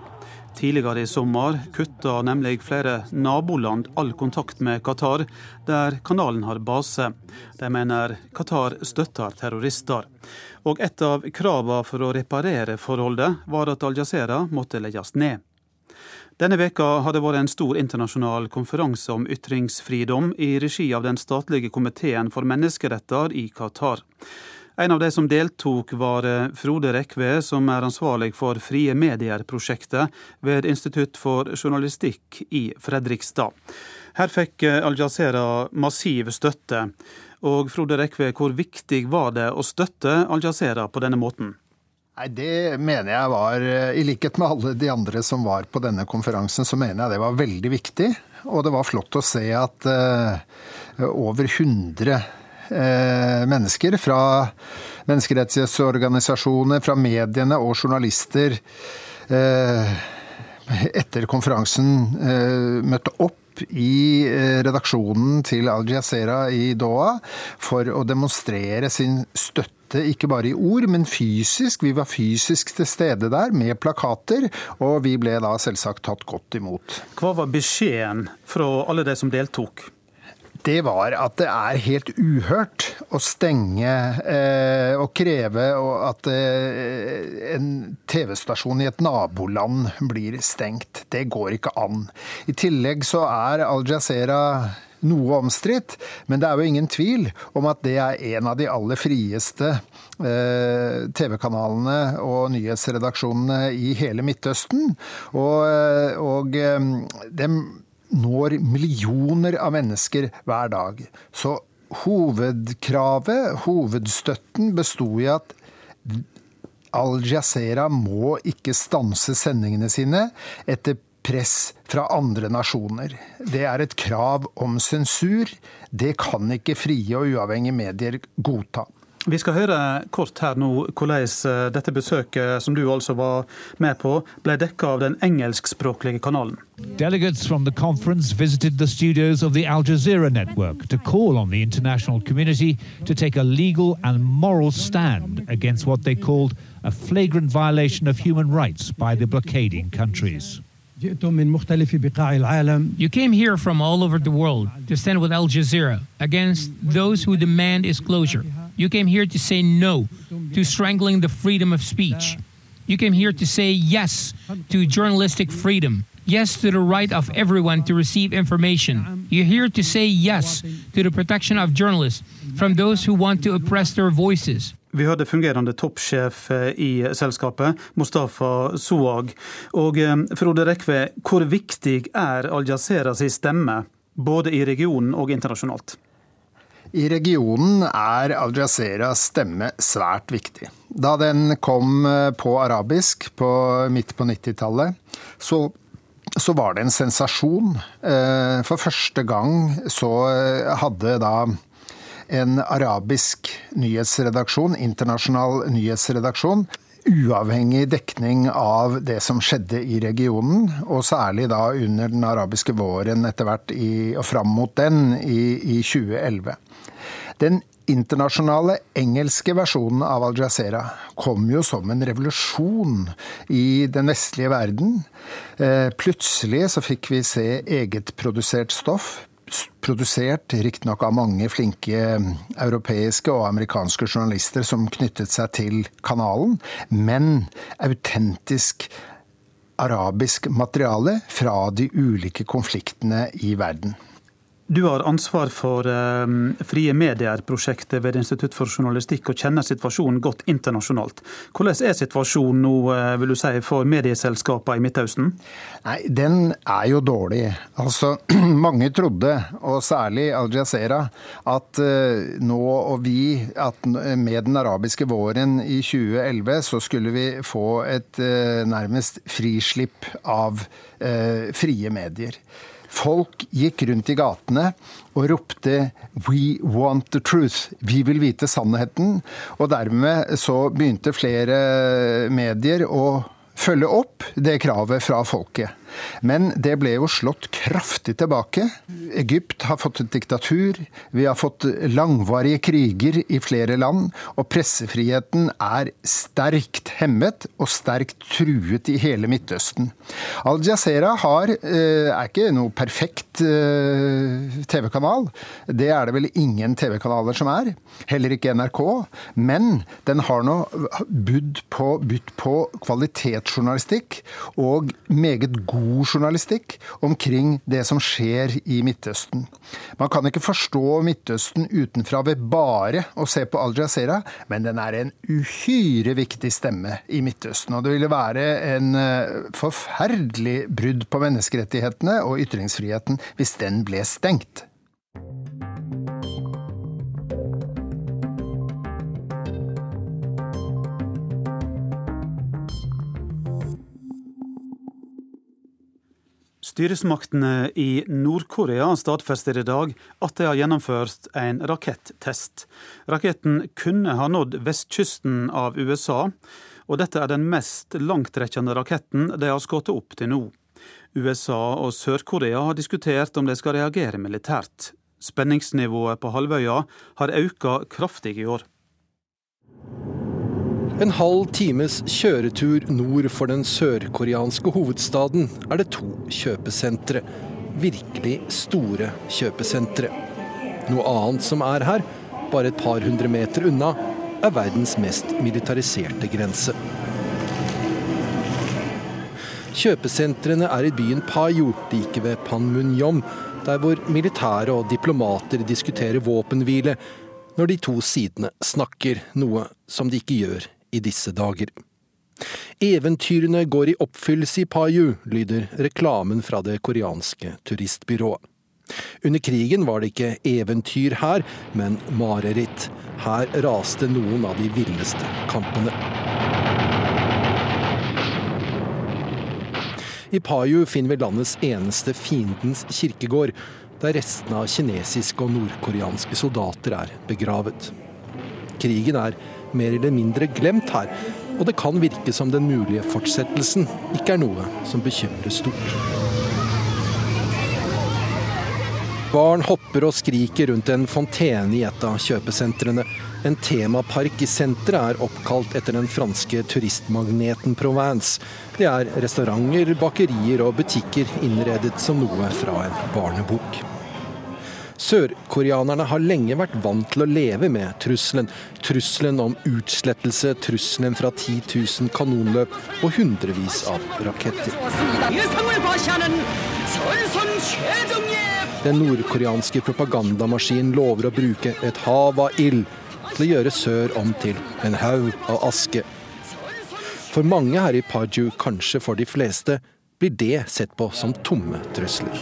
Tidligere i sommer kutta nemlig flere naboland all kontakt med Qatar, der kanalen har base. De mener Qatar støtter terrorister. Og et av kravene for å reparere forholdet var at Al-Jazeera måtte legges ned. Denne veka har det vært en stor internasjonal konferanse om ytringsfridom i regi av den statlige komiteen for menneskeretter i Qatar. En av de som deltok, var eh, Frode Rekve, som er ansvarlig for Frie medier-prosjektet ved Institutt for journalistikk i Fredrikstad. Her fikk eh, Al-Jazeera massiv støtte. Og Frode Rekve, hvor viktig var det å støtte Al-Jazeera på denne måten? Nei, Det mener jeg var, eh, i likhet med alle de andre som var på denne konferansen, så mener jeg det var veldig viktig. Og det var flott å se at uh, over 100 Eh, mennesker fra menneskerettighetsorganisasjoner, fra mediene og journalister eh, etter konferansen eh, møtte opp i redaksjonen til Al Jazeera i Doha for å demonstrere sin støtte ikke bare i ord, men fysisk. Vi var fysisk til stede der med plakater, og vi ble da selvsagt tatt godt imot. Hva var beskjeden fra alle de som deltok? Det var at det er helt uhørt å stenge eh, og kreve at eh, en TV-stasjon i et naboland blir stengt. Det går ikke an. I tillegg så er Al-Jazeera noe omstridt, men det er jo ingen tvil om at det er en av de aller frieste eh, TV-kanalene og nyhetsredaksjonene i hele Midtøsten. Og, eh, og eh, dem når millioner av mennesker hver dag. Så hovedkravet, hovedstøtten, besto i at Al-Jazeera må ikke stanse sendingene sine etter press fra andre nasjoner. Det er et krav om sensur. Det kan ikke frie og uavhengige medier godta. Vi skal høre kort her nå hvordan eh, dette besøket, som du altså var med på, ble dekka av den engelskspråklige kanalen. Delegates from the conference visited the studios of the Al Jazeera network to call on the international community to take a legal and moral stand against what they called a flagrant violation of human rights by the blockading countries. You came here from all over the world to stand with Al Jazeera against those who demand its closure. You came here to say no to strangling the freedom of speech. You came here to say yes to journalistic freedom, yes to the right of everyone to receive information. You're here to say yes to the protection of journalists from those who want to oppress their voices. Vi hørte fungerende toppsjef eh, i selskapet, Mustafa Soag. Og eh, Frode Rekve, hvor viktig er Al Jazeeras stemme, både i regionen og internasjonalt? I regionen er Al Jazeeras stemme svært viktig. Da den kom eh, på arabisk på midt på 90-tallet, så, så, var det en sensasjon. For første gang så hadde da en arabisk nyhetsredaksjon, internasjonal nyhetsredaksjon, uavhengig dekning av det som skjedde i regionen, og særlig da under den arabiske våren etter hvert i, og fram mot den i, i 2011. Den internasjonale engelske versjonen av Al Jazeera kom jo som en revolusjon i den vestlige verden. Eh, plutselig så fikk vi se egetprodusert stoff produsert riktignok av mange flinke europeiske og amerikanske journalister som knyttet seg til kanalen, men autentisk arabisk materiale fra de ulike konfliktene i verden. Du har ansvar for um, Frie medier-prosjektet ved Institutt for journalistikk og kjenner situasjonen godt internasjonalt. Hvordan er situasjonen nå uh, vil du si, for medieselskapene i Midtøsten? Nei, Den er jo dårlig. Altså, Mange trodde, og særlig Al Jazeera, at uh, nå og vi, at med den arabiske våren i 2011, så skulle vi få et uh, nærmest frislipp av frie medier. Folk gikk rundt i gatene og ropte 'We want the truth'. Vi vil vite sannheten. Og dermed så begynte flere medier å følge opp det kravet fra folket. Men det ble jo slått kraftig tilbake. Egypt har fått et diktatur. Vi har fått langvarige kriger i flere land. Og pressefriheten er sterkt hemmet og sterkt truet i hele Midtøsten. Al Jazeera har, eh, er ikke noe perfekt eh, TV-kanal. Det er det vel ingen TV-kanaler som er. Heller ikke NRK. Men den har nå budt på, på kvalitetsjournalistikk og meget god god journalistikk omkring det som skjer i Midtøsten. Man kan ikke forstå Midtøsten utenfra ved bare å se på Al Jazeera, men den er en uhyre viktig stemme i Midtøsten. Og det ville være en eh, forferdelig brudd på menneskerettighetene og ytringsfriheten hvis den ble stengt. Styresmaktene i Nord-Korea stadfester i dag at de har gjennomført en rakettest. Raketten kunne ha nådd vestkysten av USA, og dette er den mest langtrekkende raketten de har skutt opp til nå. USA og Sør-Korea har diskutert om de skal reagere militært. Spenningsnivået på halvøya har økt kraftig i år. En halv times kjøretur nord for den sørkoreanske hovedstaden er det to kjøpesentre. Virkelig store kjøpesentre. Noe annet som er her, bare et par hundre meter unna, er verdens mest militariserte grense. Kjøpesentrene er i byen Payo, like ved Panmunjom, der hvor militære og diplomater diskuterer våpenhvile, når de to sidene snakker, noe som de ikke gjør i disse dager. Eventyrene går i oppfyllelse i Paju, lyder reklamen fra det koreanske turistbyrået. Under krigen var det ikke eventyr her, men mareritt. Her raste noen av de villeste kampene. I Paju finner vi landets eneste fiendens kirkegård, der restene av kinesiske og nordkoreanske soldater er begravet. Krigen er mer eller mindre glemt her, og det kan virke som den mulige fortsettelsen ikke er noe som bekymrer stort. Barn hopper og skriker rundt en fontene i et av kjøpesentrene. En temapark i senteret er oppkalt etter den franske turistmagneten Provence. Det er restauranter, bakerier og butikker innredet som noe fra en barnebok. Sørkoreanerne har lenge vært vant til å leve med trusselen. Trusselen om utslettelse, trusselen fra 10 000 kanonløp og hundrevis av raketter. Den nordkoreanske propagandamaskinen lover å bruke et hav av ild til å gjøre sør om til en haug av aske. For mange her i Paju, kanskje for de fleste, blir det sett på som tomme trusler.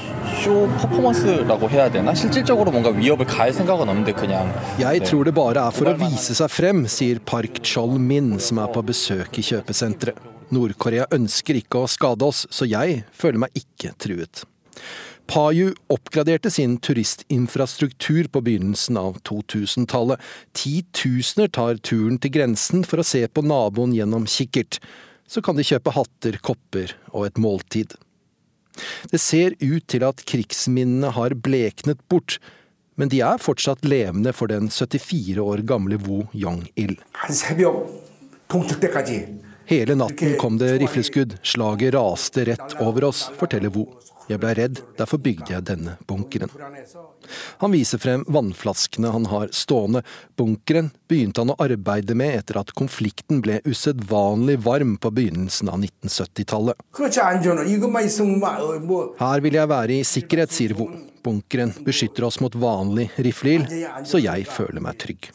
Jeg tror det bare er for å vise seg frem, sier Park Chol Min, som er på besøk i kjøpesenteret. Nord-Korea ønsker ikke å skade oss, så jeg føler meg ikke truet. Paju oppgraderte sin turistinfrastruktur på begynnelsen av 2000-tallet. Titusener tar turen til grensen for å se på naboen gjennom kikkert så kan de kjøpe hatter, kopper og et måltid. Det ser ut til at krigsminnene har bleknet bort, men de er fortsatt levende for den 74 år gamle Wu Yong-il. Hele natten kom det rifleskudd, slaget raste rett over oss, forteller Wu. Jeg blei redd, derfor bygde jeg denne bunkeren. Han viser frem vannflaskene han har stående. Bunkeren begynte han å arbeide med etter at konflikten ble usedvanlig varm på begynnelsen av 1970-tallet. Her vil jeg være i sikkerhet, sier Vo. Bunkeren beskytter oss mot vanlig rifleild, så jeg føler meg trygg.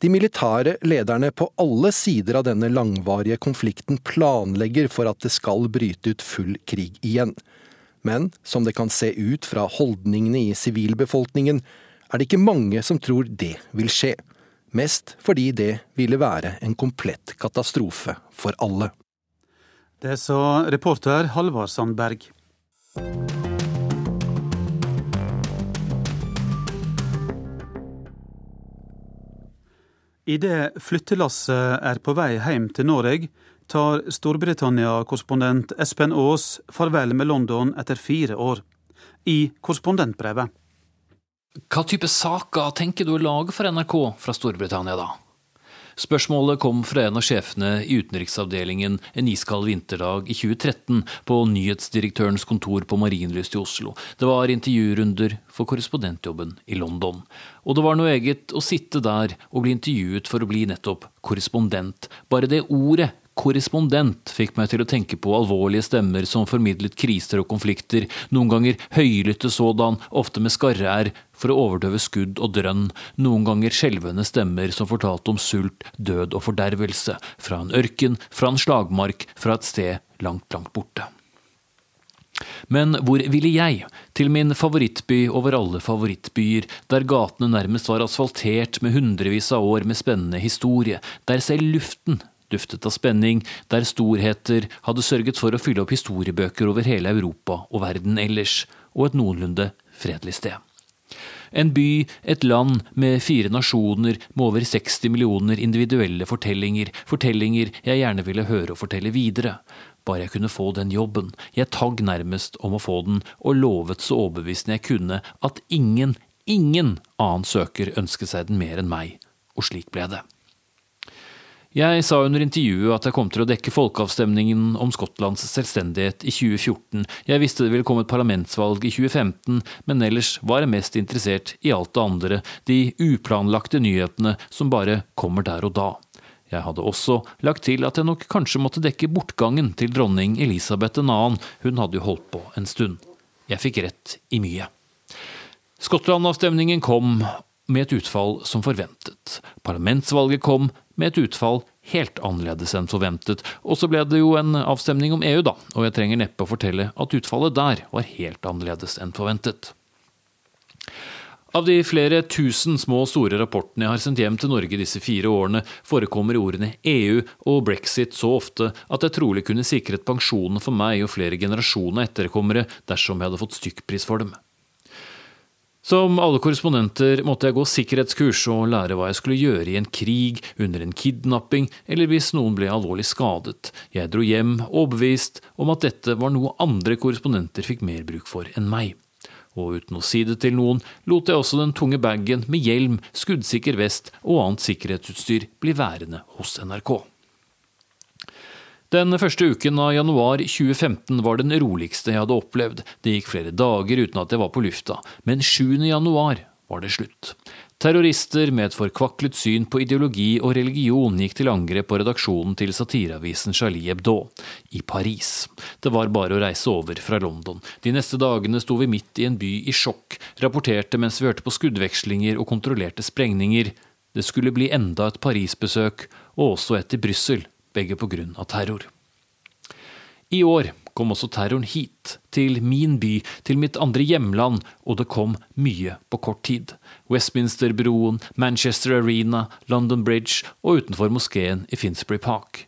De militære lederne på alle sider av denne langvarige konflikten planlegger for at det skal bryte ut full krig igjen. Men som det kan se ut fra holdningene i sivilbefolkningen, er det ikke mange som tror det vil skje. Mest fordi det ville være en komplett katastrofe for alle. Det sa reporter Halvard Sandberg. Idet flyttelasset er på vei hjem til Norge, tar Storbritannia-korrespondent Espen Aas farvel med London etter fire år. I korrespondentbrevet. Hva type saker tenker du å lage for NRK fra Storbritannia, da? Spørsmålet kom fra en av sjefene i utenriksavdelingen en iskald vinterdag i 2013 på nyhetsdirektørens kontor på Marienlyst i Oslo. Det var intervjurunder for korrespondentjobben i London. Og det var noe eget å sitte der og bli intervjuet for å bli nettopp korrespondent. Bare det ordet korrespondent fikk meg til å tenke på alvorlige stemmer som formidlet kriser og konflikter, noen ganger høylytte sådan, ofte med skarre-r, for å overdøve skudd og drønn, noen ganger skjelvende stemmer som fortalte om sult, død og fordervelse, fra en ørken, fra en slagmark, fra et sted langt, langt borte. Men hvor ville jeg? Til min favorittby over alle favorittbyer, der gatene nærmest var asfaltert med hundrevis av år med spennende historie, der selv luften duftet av spenning, der storheter hadde sørget for å fylle opp historiebøker over hele Europa og verden ellers, og et noenlunde fredelig sted. En by, et land med fire nasjoner med over 60 millioner individuelle fortellinger, fortellinger jeg gjerne ville høre og fortelle videre. Bare jeg kunne få den jobben, jeg tagg nærmest om å få den, og lovet så overbevisende jeg kunne at ingen, ingen annen søker ønsket seg den mer enn meg, og slik ble det. Jeg sa under intervjuet at jeg kom til å dekke folkeavstemningen om Skottlands selvstendighet i 2014. Jeg visste det ville komme et parlamentsvalg i 2015, men ellers var jeg mest interessert i alt det andre, de uplanlagte nyhetene som bare kommer der og da. Jeg hadde også lagt til at jeg nok kanskje måtte dekke bortgangen til dronning Elisabeth 2., hun hadde jo holdt på en stund. Jeg fikk rett i mye. Skottland-avstemningen kom, med et utfall som forventet. Parlamentsvalget kom med et utfall helt annerledes enn forventet. Og så ble det jo en avstemning om EU, da, og jeg trenger neppe å fortelle at utfallet der var helt annerledes enn forventet. Av de flere tusen små og store rapportene jeg har sendt hjem til Norge disse fire årene, forekommer ordene EU og brexit så ofte at jeg trolig kunne sikret pensjonene for meg og flere generasjoner etterkommere dersom jeg hadde fått stykkpris for dem. Som alle korrespondenter måtte jeg gå sikkerhetskurs og lære hva jeg skulle gjøre i en krig, under en kidnapping eller hvis noen ble alvorlig skadet. Jeg dro hjem overbevist om at dette var noe andre korrespondenter fikk mer bruk for enn meg. Og uten å si det til noen, lot jeg også den tunge bagen med hjelm, skuddsikker vest og annet sikkerhetsutstyr bli værende hos NRK. Den første uken av januar 2015 var den roligste jeg hadde opplevd. Det gikk flere dager uten at jeg var på lufta, men 7. januar var det slutt. Terrorister med et forkvaklet syn på ideologi og religion gikk til angrep på redaksjonen til satireavisen Charlie Hebdo i Paris. Det var bare å reise over fra London. De neste dagene sto vi midt i en by i sjokk, rapporterte mens vi hørte på skuddvekslinger og kontrollerte sprengninger. Det skulle bli enda et Paris-besøk, og også et i Brussel, begge på grunn av terror. I år kom også terroren hit, til min by, til mitt andre hjemland, og det kom mye på kort tid. Westminster-broen, Manchester Arena, London Bridge og utenfor moskeen i Finsbury Park.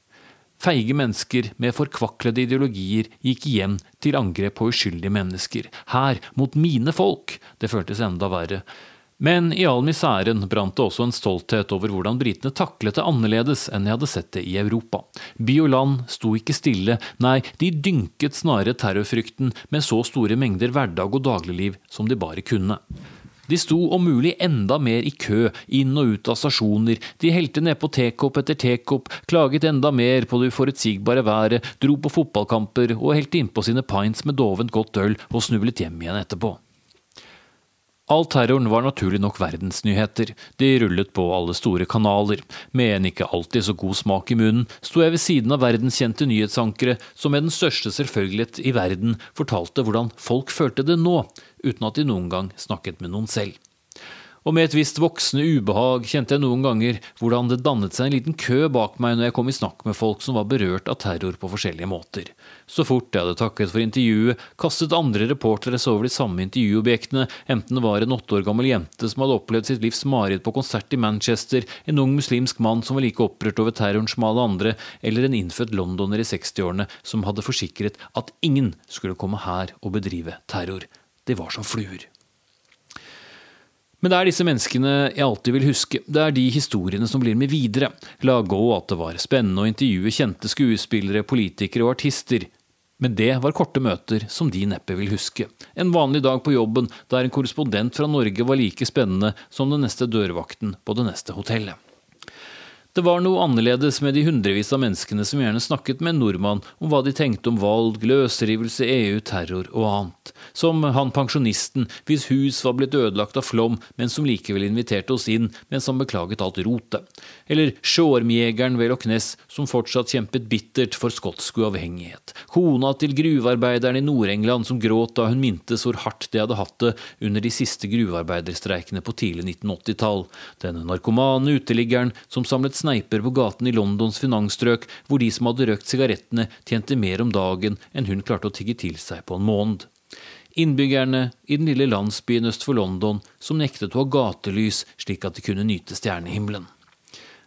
Feige mennesker med forkvaklede ideologier gikk igjen til angrep på uskyldige mennesker. Her, mot mine folk! Det føltes enda verre. Men i all misæren brant det også en stolthet over hvordan britene taklet det annerledes enn jeg hadde sett det i Europa. By og land sto ikke stille, nei, de dynket snarere terrorfrykten med så store mengder hverdag og dagligliv som de bare kunne. De sto om mulig enda mer i kø, inn og ut av stasjoner, de helte nedpå tekopp etter tekopp, klaget enda mer på det uforutsigbare været, dro på fotballkamper og helte innpå sine pints med dovent godt øl og snublet hjem igjen etterpå. All terroren var naturlig nok verdensnyheter, de rullet på alle store kanaler. Med en ikke alltid så god smak i munnen sto jeg ved siden av verdenskjente nyhetsankere som med den største selvfølgelighet i verden fortalte hvordan folk følte det nå, uten at de noen gang snakket med noen selv og med et visst voksende ubehag kjente jeg noen ganger hvordan det dannet seg en liten kø bak meg når jeg kom i snakk med folk som var berørt av terror på forskjellige måter. Så fort jeg hadde takket for intervjuet, kastet andre reportere seg over de samme intervjuobjektene, enten det var en åtte år gammel jente som hadde opplevd sitt livs mareritt på konsert i Manchester, en ung muslimsk mann som var like opprørt over terroren som alle andre, eller en innfødt londoner i 60-årene som hadde forsikret at ingen skulle komme her og bedrive terror. De var som fluer. Men det er disse menneskene jeg alltid vil huske. Det er de historiene som blir med videre. La gå at det var spennende å intervjue kjente skuespillere, politikere og artister. Men det var korte møter som de neppe vil huske. En vanlig dag på jobben der en korrespondent fra Norge var like spennende som den neste dørvakten på det neste hotellet. Det var noe annerledes med de hundrevis av menneskene som gjerne snakket med en nordmann om hva de tenkte om valg, løsrivelse, EU, terror og annet. Som han pensjonisten hvis hus var blitt ødelagt av flom, men som likevel inviterte oss inn mens han beklaget alt rotet. Eller sjåormjegeren ved Loch Ness som fortsatt kjempet bittert for skotsk uavhengighet. Kona til gruvearbeideren i Nord-England som gråt da hun mintes hvor hardt de hadde hatt det under de siste gruvearbeiderstreikene på tidlig 1980-tall. Denne narkomane uteliggeren som samlet sneiper på gaten i Londons finansstrøk, hvor de som hadde røkt sigarettene, tjente mer om dagen enn hun klarte å tigge til seg på en måned. Innbyggerne i den lille landsbyen øst for London som nektet å ha gatelys slik at de kunne nyte stjernehimmelen.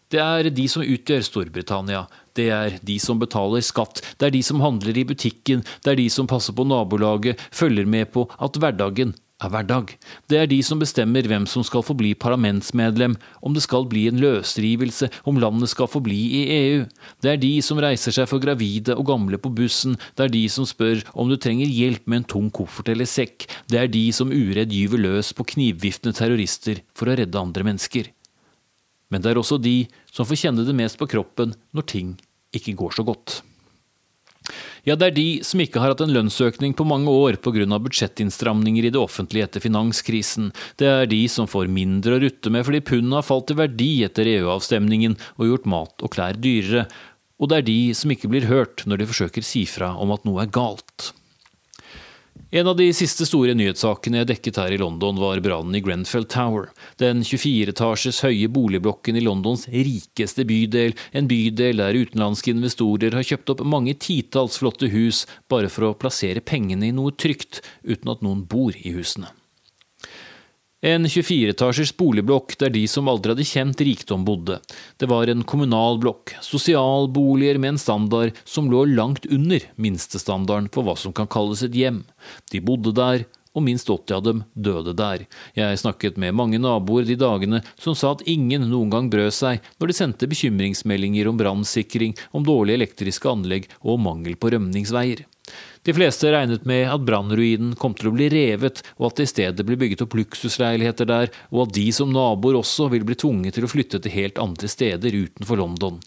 Det er de som utgjør Storbritannia, det er de som betaler skatt, det er de som handler i butikken, det er de som passer på nabolaget, følger med på at hverdagen er hverdag. Det er de som bestemmer hvem som skal få bli parlamentsmedlem, om det skal bli en løsrivelse, om landet skal få bli i EU. Det er de som reiser seg for gravide og gamle på bussen, det er de som spør om du trenger hjelp med en tung koffert eller sekk, det er de som uredd gyver løs på knivviftende terrorister for å redde andre mennesker. Men det er også de som får kjenne det mest på kroppen når ting ikke går så godt. Ja, det er de som ikke har hatt en lønnsøkning på mange år pga. budsjettinnstramninger i det offentlige etter finanskrisen. Det er de som får mindre å rutte med fordi pundet har falt i verdi etter EU-avstemningen og gjort mat og klær dyrere. Og det er de som ikke blir hørt når de forsøker si fra om at noe er galt. En av de siste store nyhetssakene jeg dekket her i London, var brannen i Grenfell Tower. Den 24-etasjes høye boligblokken i Londons rikeste bydel. En bydel der utenlandske investorer har kjøpt opp mange titalls flotte hus bare for å plassere pengene i noe trygt, uten at noen bor i husene. En 24-etasjers boligblokk der de som aldri hadde kjent rikdom, bodde. Det var en kommunal blokk, sosialboliger med en standard som lå langt under minstestandarden for hva som kan kalles et hjem. De bodde der, og minst 80 av dem døde der. Jeg snakket med mange naboer de dagene som sa at ingen noen gang brød seg når de sendte bekymringsmeldinger om brannsikring, om dårlige elektriske anlegg og mangel på rømningsveier. De fleste regnet med at brannruinen kom til å bli revet, og at det i stedet ble bygget opp luksusleiligheter der, og at de som naboer også ville bli tvunget til å flytte til helt andre steder utenfor London.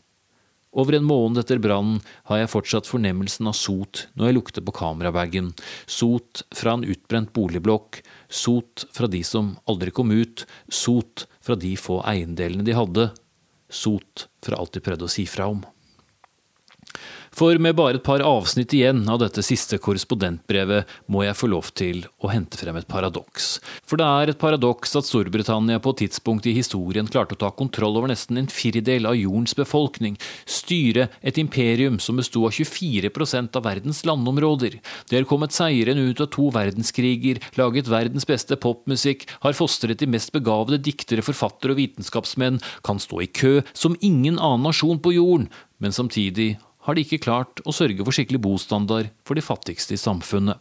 Over en måned etter brannen har jeg fortsatt fornemmelsen av sot når jeg lukter på kamerabagen. Sot fra en utbrent boligblokk, sot fra de som aldri kom ut, sot fra de få eiendelene de hadde, sot fra alt de prøvde å si fra om. For med bare et par avsnitt igjen av dette siste korrespondentbrevet må jeg få lov til å hente frem et paradoks. For det er et paradoks at Storbritannia på et tidspunkt i historien klarte å ta kontroll over nesten en firdel av jordens befolkning, styre et imperium som besto av 24% av verdens landområder. De har kommet seirende ut av to verdenskriger, laget verdens beste popmusikk, har fostret de mest begavede diktere, forfattere og vitenskapsmenn, kan stå i kø som ingen annen nasjon på jorden, men samtidig har de ikke klart å sørge for skikkelig bostandard for de fattigste i samfunnet.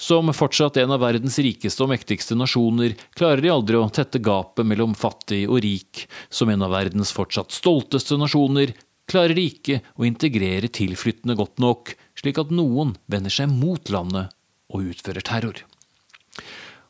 Som fortsatt en av verdens rikeste og mektigste nasjoner klarer de aldri å tette gapet mellom fattig og rik. Som en av verdens fortsatt stolteste nasjoner klarer de ikke å integrere tilflyttende godt nok, slik at noen vender seg mot landet og utfører terror.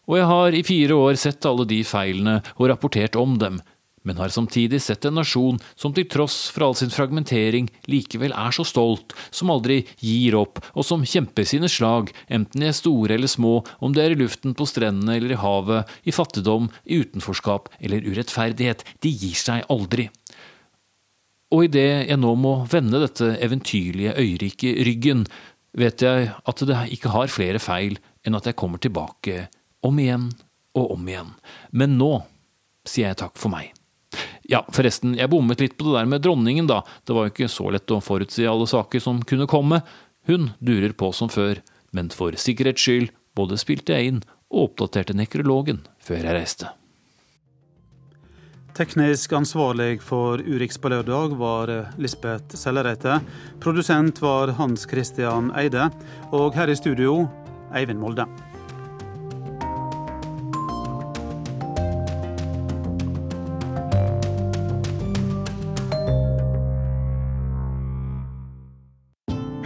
Og jeg har i fire år sett alle de feilene og rapportert om dem, men har samtidig sett en nasjon som til tross for all sin fragmentering likevel er så stolt, som aldri gir opp, og som kjemper sine slag, enten de er store eller små, om det er i luften, på strendene eller i havet, i fattigdom, i utenforskap eller urettferdighet. De gir seg aldri. Og idet jeg nå må vende dette eventyrlige øyriket ryggen, vet jeg at det ikke har flere feil enn at jeg kommer tilbake om igjen og om igjen. Men nå sier jeg takk for meg. Ja, forresten, jeg bommet litt på det der med dronningen, da. Det var jo ikke så lett å forutsi alle saker som kunne komme. Hun durer på som før, men for sikkerhets skyld både spilte jeg inn og oppdaterte nekrologen før jeg reiste. Teknisk ansvarlig for Urix på lørdag var Lisbeth Sellereite. Produsent var Hans Christian Eide. Og her i studio Eivind Molde.